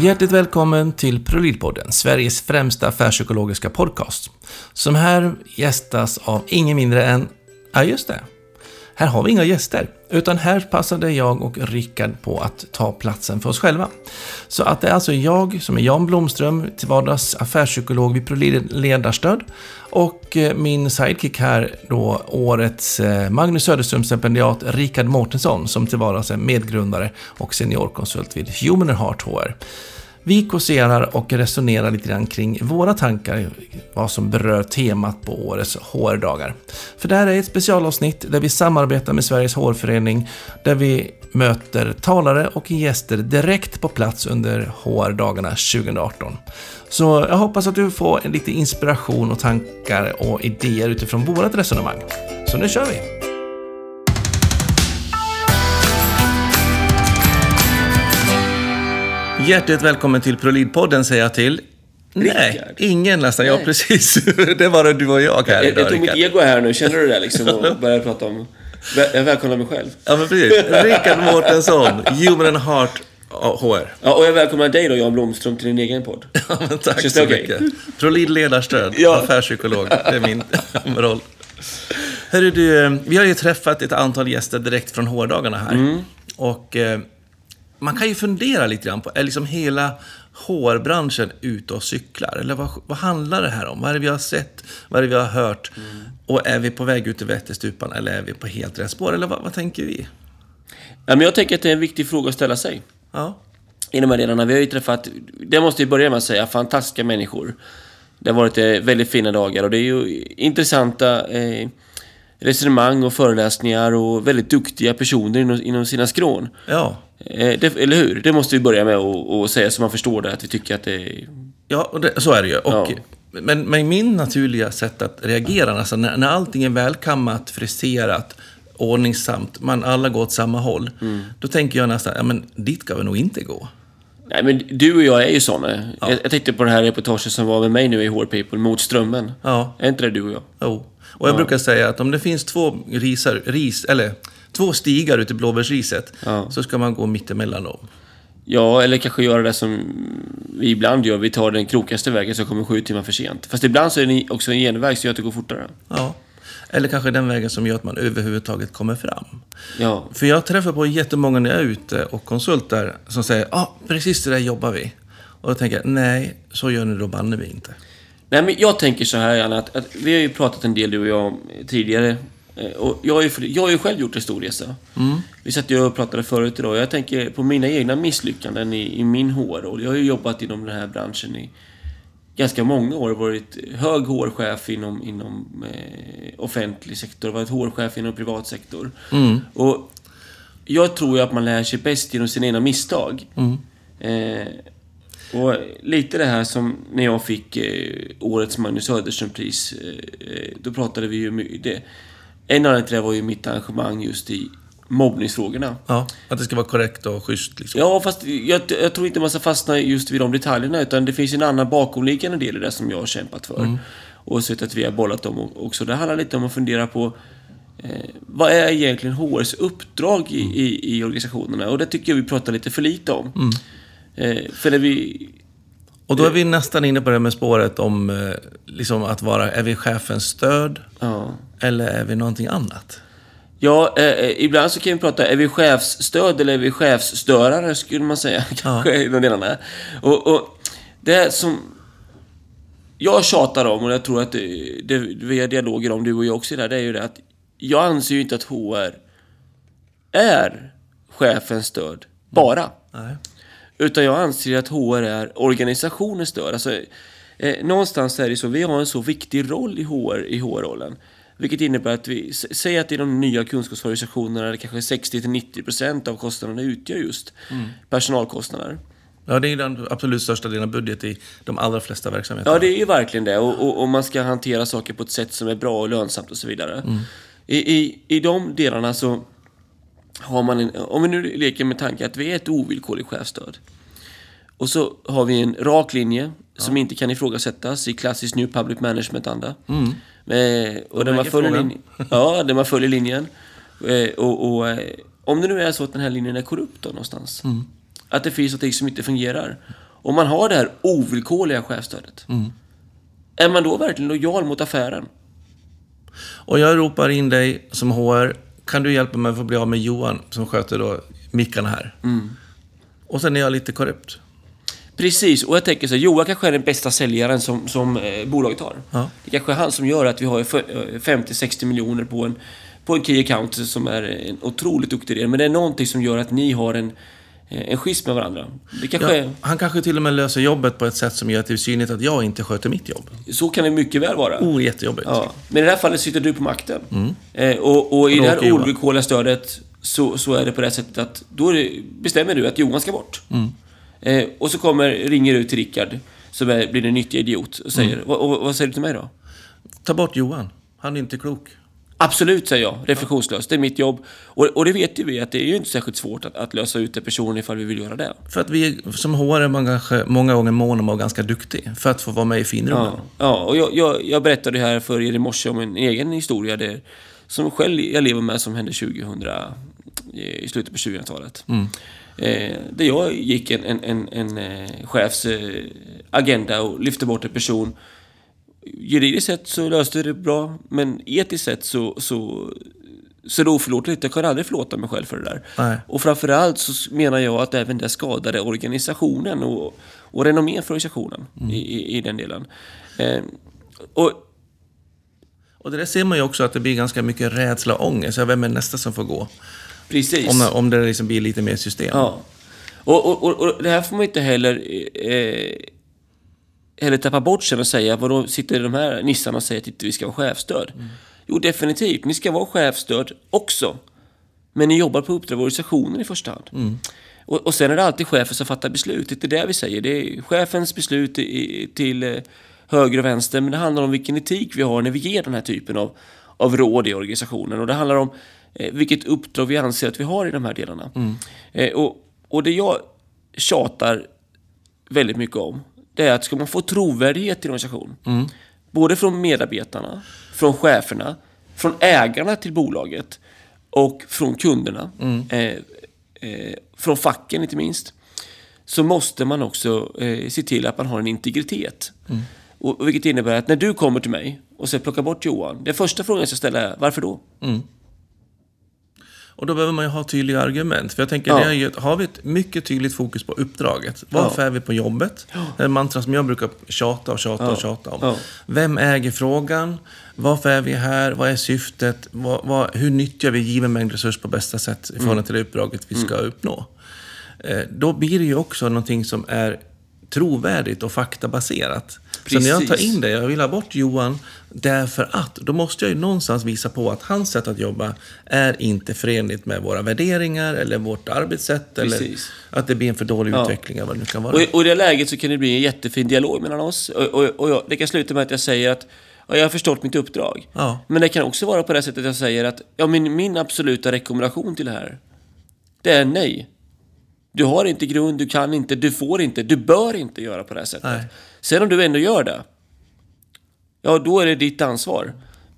Hjärtligt välkommen till Prolidpodden, Sveriges främsta affärspsykologiska podcast. Som här gästas av ingen mindre än, ja just det, här har vi inga gäster, utan här passade jag och Rickard på att ta platsen för oss själva. Så att det är alltså jag som är Jan Blomström, till vardags affärspsykolog vid Prolid Ledarstöd och eh, min sidekick här då årets eh, Magnus Söderström-stipendiat Rickard Mårtensson som till vardags är medgrundare och seniorkonsult vid Human Heart HR. Vi kåserar och resonerar lite grann kring våra tankar, vad som berör temat på årets HR-dagar. För det här är ett specialavsnitt där vi samarbetar med Sveriges HR-förening, där vi möter talare och gäster direkt på plats under HR-dagarna 2018. Så jag hoppas att du får lite inspiration och tankar och idéer utifrån vårt resonemang. Så nu kör vi! Hjärtligt välkommen till ProLid-podden säger jag till. Nej, Rickard. ingen nästan. Ja, Nej. precis. Det var det du och jag här Jag, idag, jag tog mitt Rickard. ego här nu, känner du det liksom? Och började prata om... Jag välkomnar mig själv. Ja, men precis. Rickard Mårtensson, Human and Heart HR. Ja, och jag välkomnar dig då, Jan Blomström, till din egen podd. Ja, men tack Känns så det okej? mycket. ProLid ledarstöd, Ja. affärspsykolog. Det är min roll. Hörru du, vi har ju träffat ett antal gäster direkt från HR-dagarna här. Mm. Och eh, man kan ju fundera lite grann på, är liksom hela HR-branschen ute och cyklar? Eller vad, vad handlar det här om? Vad är det vi har sett? Vad är det vi har hört? Mm. Och är vi på väg ut i vättestupan eller är vi på helt rätt spår? Eller vad, vad tänker vi? Ja, men jag tänker att det är en viktig fråga att ställa sig. Ja, I de här delarna. Vi har ju träffat, det måste vi börja med att säga, fantastiska människor. Det har varit eh, väldigt fina dagar och det är ju intressanta eh, resonemang och föreläsningar och väldigt duktiga personer inom, inom sina skrån. ja. Eh, det, eller hur? Det måste vi börja med att säga så man förstår det, att vi tycker att det är... Ja, och det, så är det ju. Och, Ja. men, men min naturliga sätt att reagera, alltså när, när allting är välkammat, friserat, ordningsamt, man alla går åt samma håll, Mm. då tänker jag nästan, ja men dit ska vi nog inte gå. Nej, men du och jag är ju såna. Jag, jag tänkte på det här reportaget som var med mig nu i HR People, Mot strömmen. Ja, Är inte det du och jag? jo. Och jag brukar säga att om det finns två risar, ris, eller två stigar ute i blåbärsriset, Ja. så ska man gå mittemellan dem. Ja, eller kanske göra det som vi ibland gör. Vi tar den krokaste vägen som kommer sju timmar för sent. Fast ibland så är det också en genväg som gör att det går fortare. Ja. Eller kanske den vägen som gör att man överhuvudtaget kommer fram. Ja, För jag träffar på jättemånga när jag är ute och konsultar som säger ja, ah, precis det där jobbar vi. Och då tänker jag, nej, så gör ni då banne vi inte. Nej, men jag tänker så här, Janne, att, att vi har ju pratat en del, du och jag, tidigare. Eh, Och jag har ju, jag har ju själv gjort en stor resa. Vi satt ju och pratade förut idag. Jag tänker på mina egna misslyckanden i, i min HR-roll. Jag har ju jobbat inom den här branschen i ganska många år. Varit hög HR-chef inom, inom eh, offentlig sektor, varit HR-chef inom privat sektor. Och jag tror ju att man lär sig bäst genom sina egna misstag. Eh, och lite det här som när jag fick eh, årets Magnus Söderström-pris, eh, eh, då pratade vi ju mycket... En anledning till det var ju mitt engagemang just i mobbningsfrågorna. Ja, att det ska vara korrekt och schysst liksom. Ja, fast jag, jag tror inte man ska fastna just vid de detaljerna, utan det finns en annan bakomliggande del i det som jag har kämpat för. Och sett att vi har bollat dem också. Det handlar lite om att fundera på eh, vad är egentligen HRs uppdrag i, i, i organisationerna? Och det tycker jag vi pratar lite för lite om. Eh, för när vi... Och då är vi nästan inne på det med spåret om eh, liksom att vara, är vi chefens stöd Ja. eller är vi någonting annat? Ja, eh, eh, ibland så kan vi prata, är vi chefsstöd eller är vi chefsstörare, skulle man säga. Kanske i de delarna. Och, och det som jag tjatar om, och jag tror att det, det, vi har dialoger om, du och jag också, där, det är ju det att jag anser ju inte att HR är chefens stöd, bara. Nej. Utan jag anser att HR är organisationens stöd. Alltså, eh, någonstans är det så, vi har en så viktig roll i HR, i HR-rollen. Vilket innebär att vi, säg att i de nya kunskapsorganisationerna kanske 60-90% av kostnaderna utgör just personalkostnader. Ja, det är den absolut största delen av budget i de allra flesta verksamheter. Ja, det är ju verkligen det. Och, och, och man ska hantera saker på ett sätt som är bra och lönsamt och så vidare. I, i, I de delarna så har man en, om vi nu leker med tanken att vi är ett ovillkorligt chefsstöd. Och så har vi en rak linje som inte kan ifrågasättas i klassisk New Public Management-anda. Eh, och där man, följer linjen, ja, där man följer linjen. Eh, och, och, eh, om det nu är så att den här linjen är korrupt då någonstans. Att det finns något som inte fungerar. Om man har det här ovillkorliga chefsstödet. Är man då verkligen lojal mot affären? Och jag ropar in dig som HR. Kan du hjälpa mig att få bli av med Johan som sköter då mickarna här? Och sen är jag lite korrupt. Precis, och jag tänker så här, Johan kanske är den bästa säljaren som, som eh, bolaget har. Ja. Det kanske är han som gör att vi har f- eh, 50-60 miljoner på en, på en key account som är en otroligt duktig del. Men det är någonting som gör att ni har en, en schism med varandra. Kanske Ja, han kanske till och med löser jobbet på ett sätt som gör att det är synligt att jag inte sköter mitt jobb. så kan det mycket väl vara. Oh, jättejobbigt. Ja. Men i det här fallet sitter du på makten. Eh, och, och i Och det här ovillkorliga stödet så, så är det på det sättet att då det, bestämmer du att Johan ska bort. Eh, och så kommer, ringer du till Rickard, som är, blir en nyttig idiot, och säger "Vad- och, vad säger du till mig då? Ta bort Johan. Han är inte klok. Absolut, säger jag, reflektionslöst. Det är mitt jobb. Och, och det vet ju vi att det är ju inte särskilt svårt att, att lösa ut en person ifall vi vill göra det. För att vi som HR är kanske många gånger mån om att vara ganska duktig. För att få vara med i finrummen. Ja, ja och jag, jag, jag berättade här för er i morse om en egen historia där, som själv jag lever med som hände 2000, i slutet på 2000-talet. Eh, där jag gick en, en, en, en eh, chefs eh, agenda och lyfte bort en person. Juridiskt sett så löste det bra, men etiskt sett så, så, så är det oförlåtligt. Jag kan aldrig förlåta mig själv för det där. Nej. Och framförallt så menar jag att även det skadade organisationen och, och renommén för organisationen i, i, i den delen. Eh, och Och det där ser man ju också att det blir ganska mycket rädsla och ångest. Vem är nästa som får gå? precis. Om, om det liksom blir lite mer system. Ja. Och, och, och, och det här får man inte heller, eh, heller tappa bort sen och säga, vadå, sitter de här nissarna och säger att inte vi ska vara chefstöd? Jo, definitivt. Ni ska vara chefstöd också. Men ni jobbar på uppdrag av organisationen i första hand. Och, och sen är det alltid chefen som fattar beslut. Det är det vi säger. Det är chefens beslut i, till eh, höger och vänster. Men det handlar om vilken etik vi har när vi ger den här typen av, av råd i organisationen. Och det handlar om eh, vilket uppdrag vi anser att vi har i de här delarna. Eh, och, och det jag tjatar väldigt mycket om, det är att ska man få trovärdighet i en organisation, både från medarbetarna, från cheferna, från ägarna till bolaget och från kunderna, eh, eh, från facken inte minst, så måste man också eh, se till att man har en integritet. Mm. och vilket innebär att när du kommer till mig och säger plocka bort Johan, den första frågan jag ska ställa är varför då? Mm. Och då behöver man ju ha tydliga argument. För jag tänker, Ja. det är ju, har vi ett mycket tydligt fokus på uppdraget? Varför är vi på jobbet? Det är en mantra som jag brukar tjata och tjata och tjata om. Ja. Vem äger frågan? Varför är vi här? Vad är syftet? Vad, vad, hur nyttjar vi given mängd resurs på bästa sätt i Mm. förhållande till det uppdraget vi ska uppnå? Eh, då blir det ju också någonting som är trovärdigt och faktabaserat. Så när jag tar Precis. in det, jag vill ha bort Johan därför att, då måste jag ju någonstans visa på att hans sätt att jobba är inte förenligt med våra värderingar eller vårt arbetssätt eller Precis. att det blir en för dålig Ja. utveckling eller vad det nu kan vara. Och, i- och i det läget så kan det bli en jättefin dialog mellan oss. Och, och, och jag, det kan sluta med att jag säger att ja, jag har förstått mitt uppdrag. Ja. Men det kan också vara på det sättet att jag säger att ja, min, min absoluta rekommendation till det här, det är nej. Du har inte grund, du kan inte, du får inte, du bör inte göra på det här sättet. Nej. Sen om du ändå gör det, ja då är det ditt ansvar.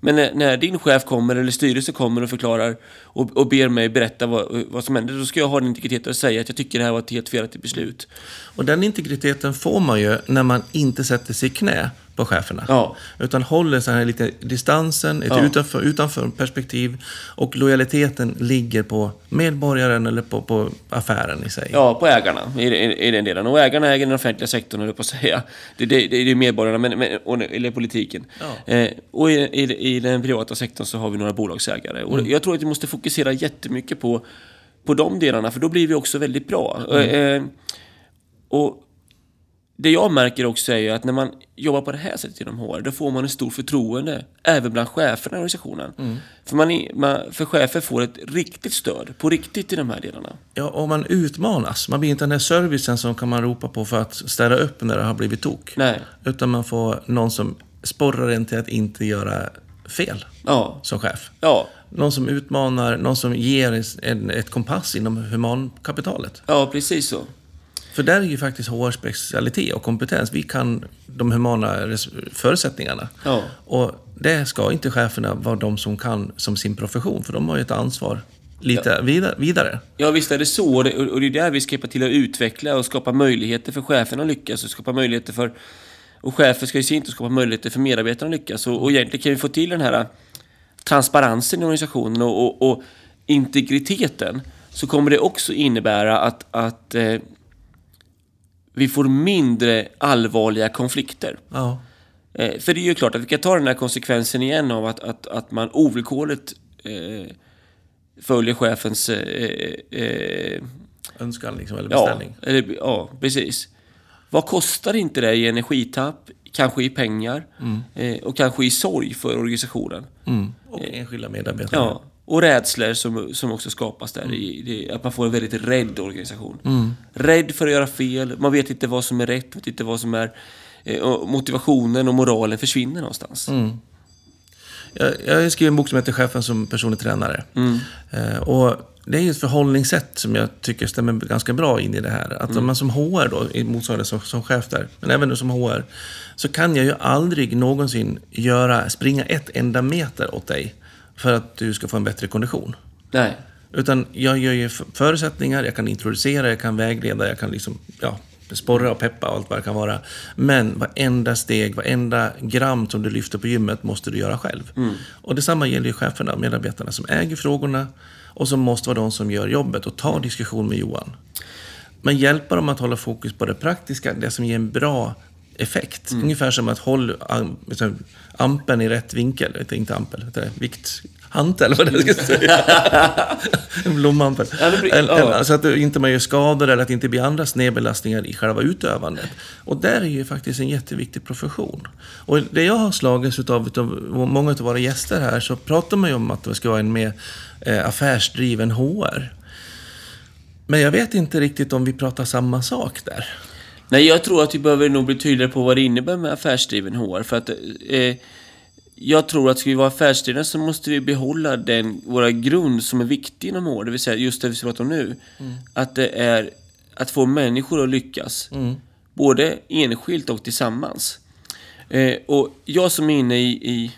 Men när, när din chef kommer eller styrelse kommer och förklarar och, och ber mig berätta vad, vad som hände, då ska jag ha en integritet och säga att jag tycker det här var ett helt felaktigt beslut. Och den integriteten får man ju när man inte sätter sig i knä på cheferna. Ja. Utan håller så här lite distansen, ett Ja. utanför, utanför perspektiv. Och lojaliteten ligger på medborgaren eller på, på affären i sig. Ja, på ägarna i, i, i den delen. Och ägarna äger den offentliga sektorn, höll på att säga. Det, det, det är medborgarna, men, men, och, eller politiken. Ja. Eh, och i, i, i den privata sektorn så har vi några bolagsägare. Och jag tror att vi måste fokusera jättemycket på, på de delarna, för då blir vi också väldigt bra. Eh, och det jag märker också är ju att när man jobbar på det här sättet inom HR, då får man en stor förtroende även bland cheferna i organisationen. För, man, är- man, för chefer får ett riktigt stöd, på riktigt i de här delarna. Ja, och man utmanas. Man blir inte den här servicen som kan man ropa på för att städa upp när det har blivit tok. Nej. Utan man får någon som sporrar en till att inte göra fel Ja, som chef. ja. Någon som utmanar, någon som ger en, ett kompass inom humankapitalet. Ja, precis så. För där är ju faktiskt HR specialitet och kompetens. Vi kan de humana förutsättningarna. Ja. Och det ska inte cheferna vara de som kan som sin profession, för de har ju ett ansvar lite vida- vidare. Ja, visst är det så. Och det, och det är där vi ska hjälpa till att utveckla och skapa möjligheter för cheferna att lyckas. Och skapa möjligheter för... Och chefer ska ju sin tur skapa möjligheter för medarbetarna att lyckas. Och, och egentligen kan vi få till den här transparensen i organisationen och, och, och integriteten. Så kommer det också innebära att, att eh, vi får mindre allvarliga konflikter. Ja. Eh, för det är ju klart att vi kan ta den här konsekvensen igen av att, att, att man ovillkorligt eh, följer chefens eh, eh, Önskan liksom, eller Ja, beställning. eller, ja, precis. Vad kostar inte det i energitapp, kanske i pengar eh, och kanske i sorg för organisationen? Mm. Och enskilda medarbetare. Ja, och rädslor som, som också skapas där. I, det, att man får en väldigt rädd organisation. Rädd för att göra fel, man vet inte vad som är rätt, vet inte vad som är... Eh, motivationen och moralen försvinner någonstans. Jag, jag har skrivit en bok som heter Chefen som personlig tränare. Eh, och det är ju ett förhållningssätt som jag tycker stämmer ganska bra in i det här. Att om man som HR då, i motsvarande som, som chef där, men även då som HR, så kan jag ju aldrig någonsin göra, springa ett enda meter åt dig för att du ska få en bättre kondition. Nej. Utan jag gör ju förutsättningar, jag kan introducera, jag kan vägleda, jag kan liksom, ja, sporra och peppa och allt vad det kan vara. Men varenda steg, varenda gram som du lyfter på gymmet måste du göra själv. Och detsamma gäller ju cheferna och medarbetarna som äger frågorna och som måste vara de som gör jobbet och tar diskussion med Johan. Men hjälpa dem att hålla fokus på det praktiska, det som ger en bra effekt. Ungefär som att hålla am- liksom, ampen i rätt vinkel. Inte- ampel, utan vikt... Hantel, vad det ska säga. en blomampel. Ja, det Så att inte man gör skador eller att det inte blir andra snedbelastningar i själva utövandet. Och där är ju faktiskt en jätteviktig profession. Och det jag har slagits utav, utav många av våra gäster här, så pratar man ju om att det ska vara en mer eh, affärsdriven HR. Men jag vet inte riktigt om vi pratar samma sak där. Nej, jag tror att vi behöver nog bli tydligare på vad det innebär med affärsdriven HR. För att eh, jag tror att ska vi vara affärsdrivna så måste vi behålla den, våra grund som är viktig inom HR. Det vill säga just det vi pratar om nu. Att det är att få människor att lyckas. Både enskilt och tillsammans. Eh, och jag som är inne i, i,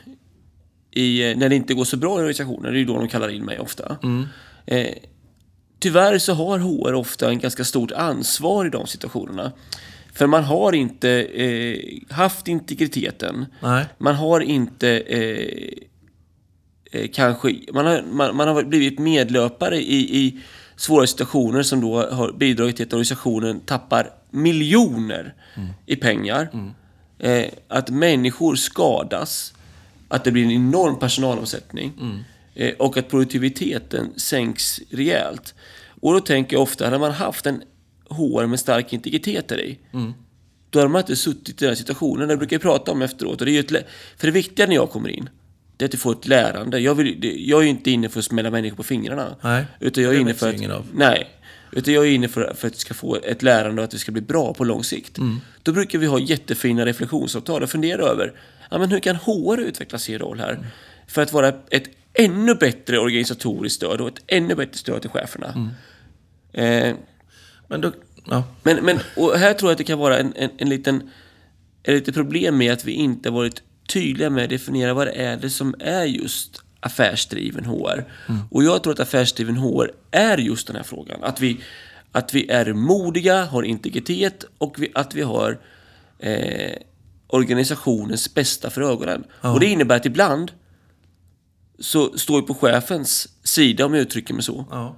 i, eh, när det inte går så bra i organisationen, det är ju då de kallar in mig ofta. Eh, tyvärr så har HR ofta en ganska stort ansvar i de situationerna. För man har inte eh, haft integriteten. Nej. Man har inte eh, eh, kanske... Man har, man, man har blivit medlöpare i, i svåra situationer som då har bidragit till att organisationen tappar miljoner i pengar. Eh, att människor skadas. Att det blir en enorm personalomsättning. Eh, och att produktiviteten sänks rejält. Och då tänker jag ofta, när man haft en HR med stark integritet där i. Då har man inte suttit i den här situationen. Det brukar jag prata om efteråt. Och det är ju ett, för det viktiga när jag kommer in, det är att du får ett lärande. Jag, vill, jag är inte inne för att smälla människor på fingrarna. Nej, Utan jag är inne för att... av. Nej. Utan jag är inne för, för att du ska få ett lärande och att det ska bli bra på lång sikt. Mm. Då brukar vi ha jättefina reflektionsavtal och fundera över ja, men hur kan HR utveckla sin roll här? Mm. För att vara ett ännu bättre organisatoriskt stöd och ett ännu bättre stöd till cheferna. Mm. Eh, Men då... Ja. men, men och här tror jag att det kan vara en, en, en liten ett litet problem med att vi inte varit tydliga med att definiera vad det är det som är just affärsdriven HR. Och jag tror att affärsdriven HR är just den här frågan. Att vi, att vi är modiga, har integritet och vi, att vi har eh, organisationens bästa för ögonen. Och det innebär att ibland så står vi på chefens sida, om jag uttrycker mig så. Ja.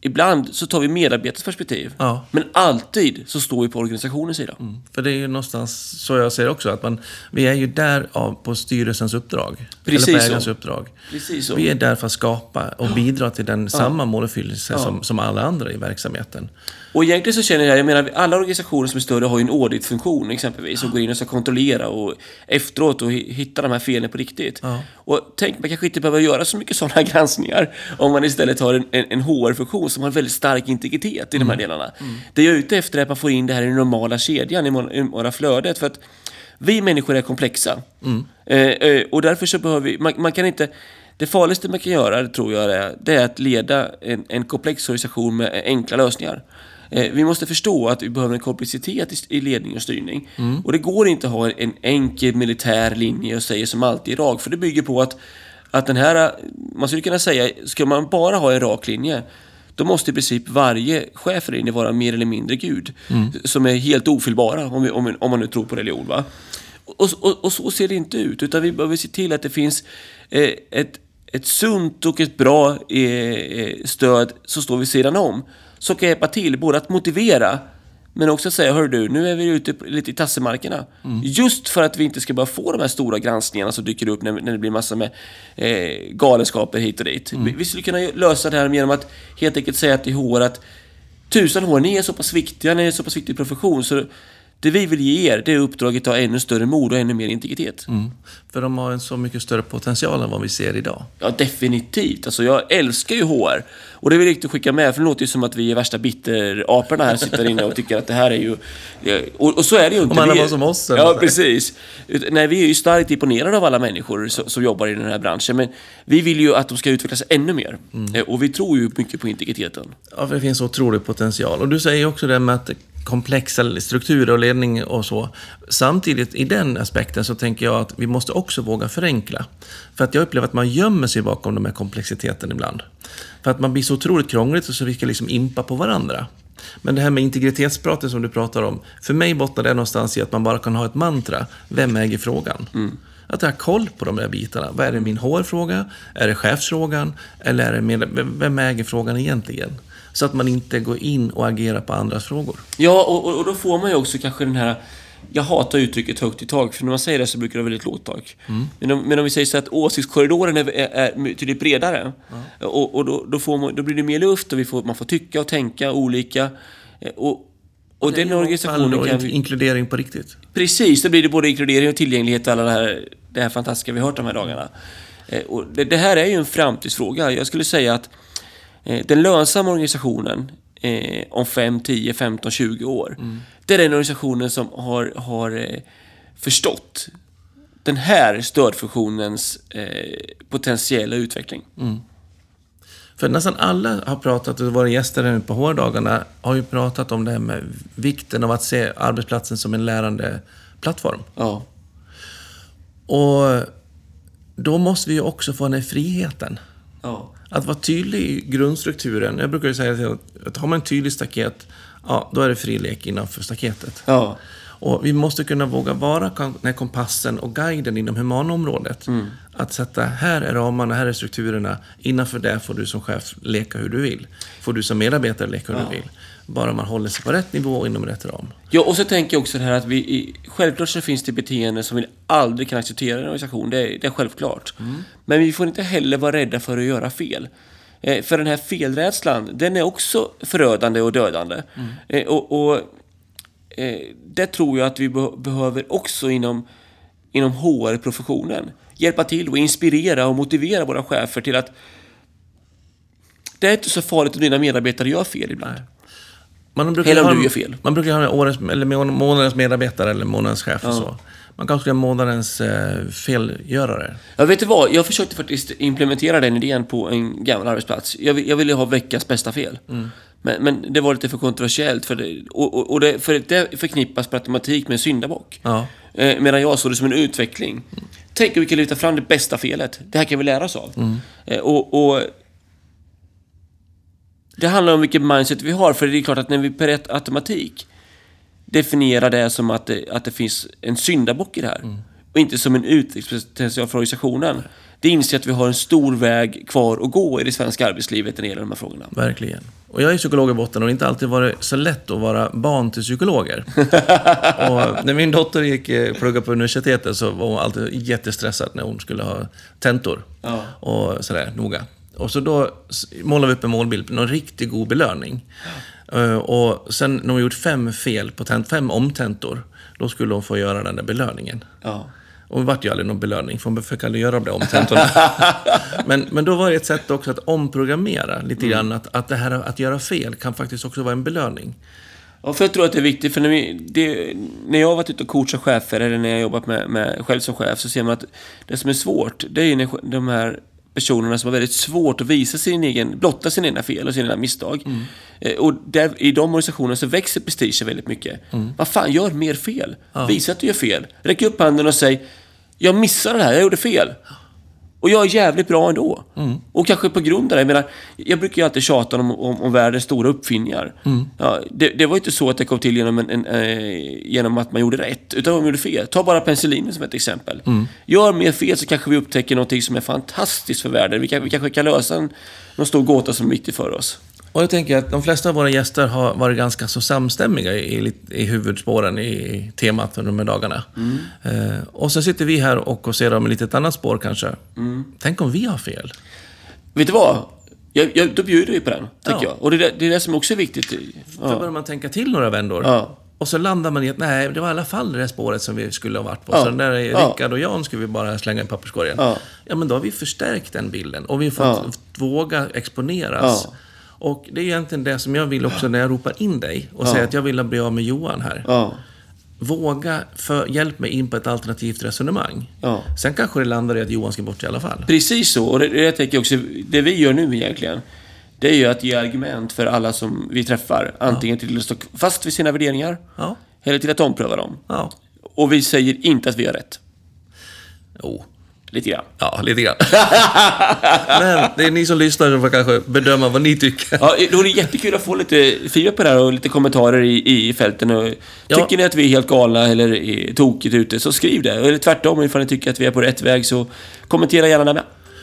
Ibland så tar vi medarbetarens perspektiv. Ja. Men alltid så står vi på organisationens sida. För det är ju någonstans så jag ser också, att man, vi är ju där av, på styrelsens uppdrag. Precis eller på så. ägarens uppdrag. Precis så. Vi är där för att skapa och bidra till den samma måluppfyllelse som, som alla andra i verksamheten. Och egentligen så känner jag, jag menar, alla organisationer som är större har ju en auditfunktion exempelvis och går in och ska kontrollera och efteråt och hi- hitta de här felen på riktigt. Ja. Och tänk, man kanske inte behöver göra så mycket sådana granskningar om man istället har en, en, en HR-funktion som har väldigt stark integritet i de här delarna. Det jag är ute efter är att man får in det här i den normala kedjan, i i normala flödet. För att vi människor är komplexa. Eh, eh, och därför så behöver vi, man, man kan inte det farligaste man kan göra, tror jag, är, det är att leda en, en komplex organisation med enkla lösningar. Eh, vi måste förstå att vi behöver en komplexitet i, i ledning och styrning. Och det går inte att ha en enkel militär linje och säga som alltid är rak, för det bygger på att att den här, man skulle kunna säga, ska man bara ha en rak linje, då måste i princip varje chef där inne vara mer eller mindre Gud. Som är helt ofelbara, om, vi, om, om man nu tror på religion. Va? Och, och, och så ser det inte ut, utan vi behöver se till att det finns eh, ett, ett sunt och ett bra eh, eh stöd som står vid sidan om. Som kan hjälpa till, både att motivera men också säga, hör du, nu är vi ute lite i tassemarkerna. Just för att vi inte ska bara få de här stora granskningarna som dyker upp när, när det blir massa med eh, galenskaper hit och dit. Vi, vi skulle kunna lösa det här genom att helt enkelt säga till HR att tusan HR, ni är så pass viktiga, ni är så pass viktig profession, så det vi vill ge er, det är uppdraget att ha ännu större mod och ännu mer integritet. Mm. För de har en så mycket större potential än vad vi ser idag. Ja, definitivt. Alltså, jag älskar ju HR. Och det är väl viktigt att skicka med, för det låter ju som att vi är värsta bitteraporna här, sitter inne och tycker att det här är ju... Och, och så är det ju inte. Om alla var som oss, eller Ja, precis. Nej, vi är ju starkt imponerade av alla människor som, som jobbar i den här branschen, men vi vill ju att de ska utvecklas ännu mer. Mm. Eh, Och vi tror ju mycket på integriteten. Ja, för det finns otrolig potential. Och du säger också det med att komplexa strukturer och ledning och så. Samtidigt, i den aspekten, så tänker jag att vi måste också våga förenkla. För att jag upplever att man gömmer sig bakom de här komplexiteten ibland. För att man blir så otroligt krångligt och så vi ska liksom impa på varandra. Men det här med integritetspratet som du pratar om, för mig bottnar det någonstans i att man bara kan ha ett mantra. Vem äger frågan? Att jag har koll på de där bitarna. Vad är det min HR-fråga? Är det chefsfrågan? Eller är det med, vem- vem äger frågan egentligen? Så att man inte går in och agerar på andras frågor. Ja, och, och, då får man ju också kanske den här... Jag hatar uttrycket högt i tak, för när man säger det så brukar det vara väldigt lågt tak. Men, om, men om vi säger så att åsiktskorridoren är, är, är betydligt bredare, och, och då, då, man, då blir det mer luft och vi får, man får tycka och tänka olika. Eh, Och, och den organisationen kan vi... Inkludering på riktigt. Precis, då blir det både inkludering och tillgänglighet och alla det här, det här fantastiska vi har hört de här dagarna. Eh, Och det, det här är ju en framtidsfråga. Jag skulle säga att den lönsamma organisationen eh, om 5, 10, 15, 20 år, det är den organisationen som har, har eh, förstått den här stödfunktionens eh, potentiella utveckling. För nästan alla har pratat, och våra gäster nu på HR-dagarna, har ju pratat om det här med vikten av att se arbetsplatsen som en lärande plattform. Ja. Och då måste vi ju också få den här friheten. Ja. Att vara tydlig i grundstrukturen. Jag brukar ju säga att- att har man en tydlig staket, ja, då är det fri lek innanför staketet. Ja. Och vi måste kunna våga vara den här kompassen och guiden inom humanområdet. Att sätta, här är ramarna, här är strukturerna. Innanför det får du som chef leka hur du vill. Får du som medarbetare leka hur du vill. Bara man håller sig på rätt nivå och inom rätt ram. Ja, och så tänker jag också det här att vi... Självklart så finns det beteenden som vi aldrig kan acceptera i en organisation. Det är, det är självklart. Men vi får inte heller vara rädda för att göra fel. Eh, för den här felrädslan, den är också förödande och dödande. Eh, och och eh, det tror jag att vi be- behöver också inom, inom HR-professionen. Hjälpa till och inspirera och motivera våra chefer till att det är inte så farligt om dina medarbetare gör fel ibland. Man brukar om ha- du gör fel. Man brukar ha årets, eller må- månadens medarbetare eller månadens chef och så. Man kanske ska ha månadens eh, felgörare. Jag vet du vad? Jag försökte faktiskt implementera den idén på en gammal arbetsplats. Jag, jag ville ha veckans bästa fel. Men, men det var lite för kontroversiellt. För det, och, och, och det, för det förknippas per automatik med en syndabock. Ja. Eh, medan jag såg det som en utveckling. Tänk om vi kan lyfta fram det bästa felet. Det här kan vi lära oss av. Eh, och, och Det handlar om vilket mindset vi har. För det är klart att när vi per automatik definierar det som att det, att det finns en syndabock i det här. Och inte som en utvecklingspotential för organisationen. Det inser att vi har en stor väg kvar att gå i det svenska arbetslivet när det gäller de här frågorna. Verkligen. Och jag är psykolog i botten och det har inte alltid varit så lätt att vara barn till psykologer. och när min dotter gick eh, plugga på universitetet så var hon alltid jättestressad när hon skulle ha tentor. Ja. Och sådär, noga. Och så då målade vi upp en målbild, någon riktigt god belöning. Eh, Och sen när hon gjort fem fel på tent, fem omtentor, då skulle hon få göra den där belöningen. Ja. Och det vart ju aldrig någon belöning, för hon fick aldrig göra det om tentorna. men, men då var det ett sätt också att omprogrammera lite grann. Att, att det här att göra fel kan faktiskt också vara en belöning. Ja, för jag tror att det är viktigt, för när, vi, det, när jag har varit ute och coachat chefer, eller när jag har jobbat med, med själv som chef, så ser man att det som är svårt, det är ju när de här personerna som har väldigt svårt att visa sin egen, blotta sina egna fel och sina egna misstag. Eh, Och där, i de organisationerna så växer prestigen väldigt mycket. Vad fan, gör mer fel. Visa att du gör fel. Räck upp handen och säg, jag missade det här, jag gjorde fel. Och jag är jävligt bra ändå. Och kanske på grund av det. Jag, menar, jag brukar ju alltid tjata om, om, om världens stora uppfinningar. Ja, det, det var inte så att det kom till genom, en, en, eh, genom att man gjorde rätt, utan man gjorde fel. Ta bara penicillinen som ett exempel. Gör mer fel så kanske vi upptäcker någonting som är fantastiskt för världen. Vi, kan, vi kanske kan lösa en, någon stor gåta som är viktig för oss. Och jag tänker att de flesta av våra gäster har varit ganska så samstämmiga i, i, i huvudspåren i temat under de här dagarna. Eh, och så sitter vi här och kåserar om ett litet annat spår kanske. Tänk om vi har fel? Vet du vad? Jag, jag, då bjuder vi på den, tycker Ja. jag. Och det, är det- är det som också är viktigt. Ja. börjar man tänka till några vändor. Ja. Och så landar man i att nej, det var i alla fall det där spåret som vi skulle ha varit på. Ja. Så den där. Rickard och Jan skulle vi bara slänga i papperskorgen. Ja. ja, men då har vi förstärkt den bilden. Och vi har fått våga exponeras. Ja. Och det är egentligen det som jag vill också när jag ropar in dig och säger att jag vill bli av med Johan här. Ja. Våga för, hjälp mig in på ett alternativt resonemang. Ja. Sen kanske det landar i att Johan ska bort i alla fall. Precis så. Och det, det jag tänker också, det vi gör nu egentligen, det är ju att ge argument för alla som vi träffar. Antingen till att stå fast vid sina värderingar, Ja. eller till att ompröva dem. Ja. Och vi säger inte att vi har rätt. Jo. Lite grann. Ja, lite grann. Men det är ni som lyssnar som får kanske bedöma vad ni tycker. Ja, då är det jättekul att få lite feedback på det här och lite kommentarer i, i fälten. Och Ja. Tycker ni att vi är helt galna eller är tokigt ute, så skriv det. Eller tvärtom, ifall ni tycker att vi är på rätt väg, så kommentera gärna där med.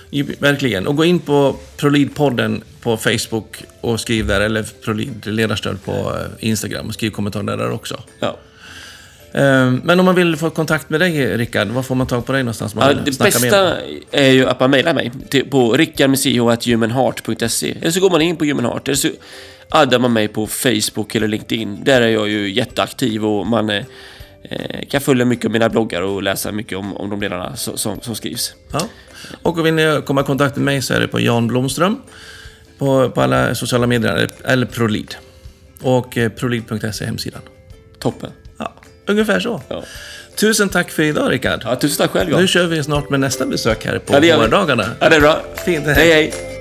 Ja, Verkligen. Och gå in på Prolid-podden på Facebook och skriv där, eller Prolid ledarstöd på eh, Instagram och skriv kommentarer där också. Ja. Eh, Men om man vill få kontakt med dig, Rickard, var får man tag på dig någonstans? Man Ja, det bästa är ju att man mejlar mig på rickardmch.humanheart.se Eller så går man in på Human Heart, eller så addar man mig på Facebook eller LinkedIn. Där är jag ju jätteaktiv och man eh, kan följa mycket av mina bloggar och läsa mycket om, om de delarna som, som, som skrivs. Ja. Och vill ni komma i kontakt med mig så är det på Jan Blomström på, på alla sociala medier, eller- Prolid. Och eh, prolid.se hemsidan. Toppen. Ungefär så. Ja. Tusen tack för idag, Rickard. Ja, tusen tack själv, ja. Nu kör vi snart med nästa besök här på Ja, det vårdagarna. Ja, det är bra. Fint, hej. hej. hej.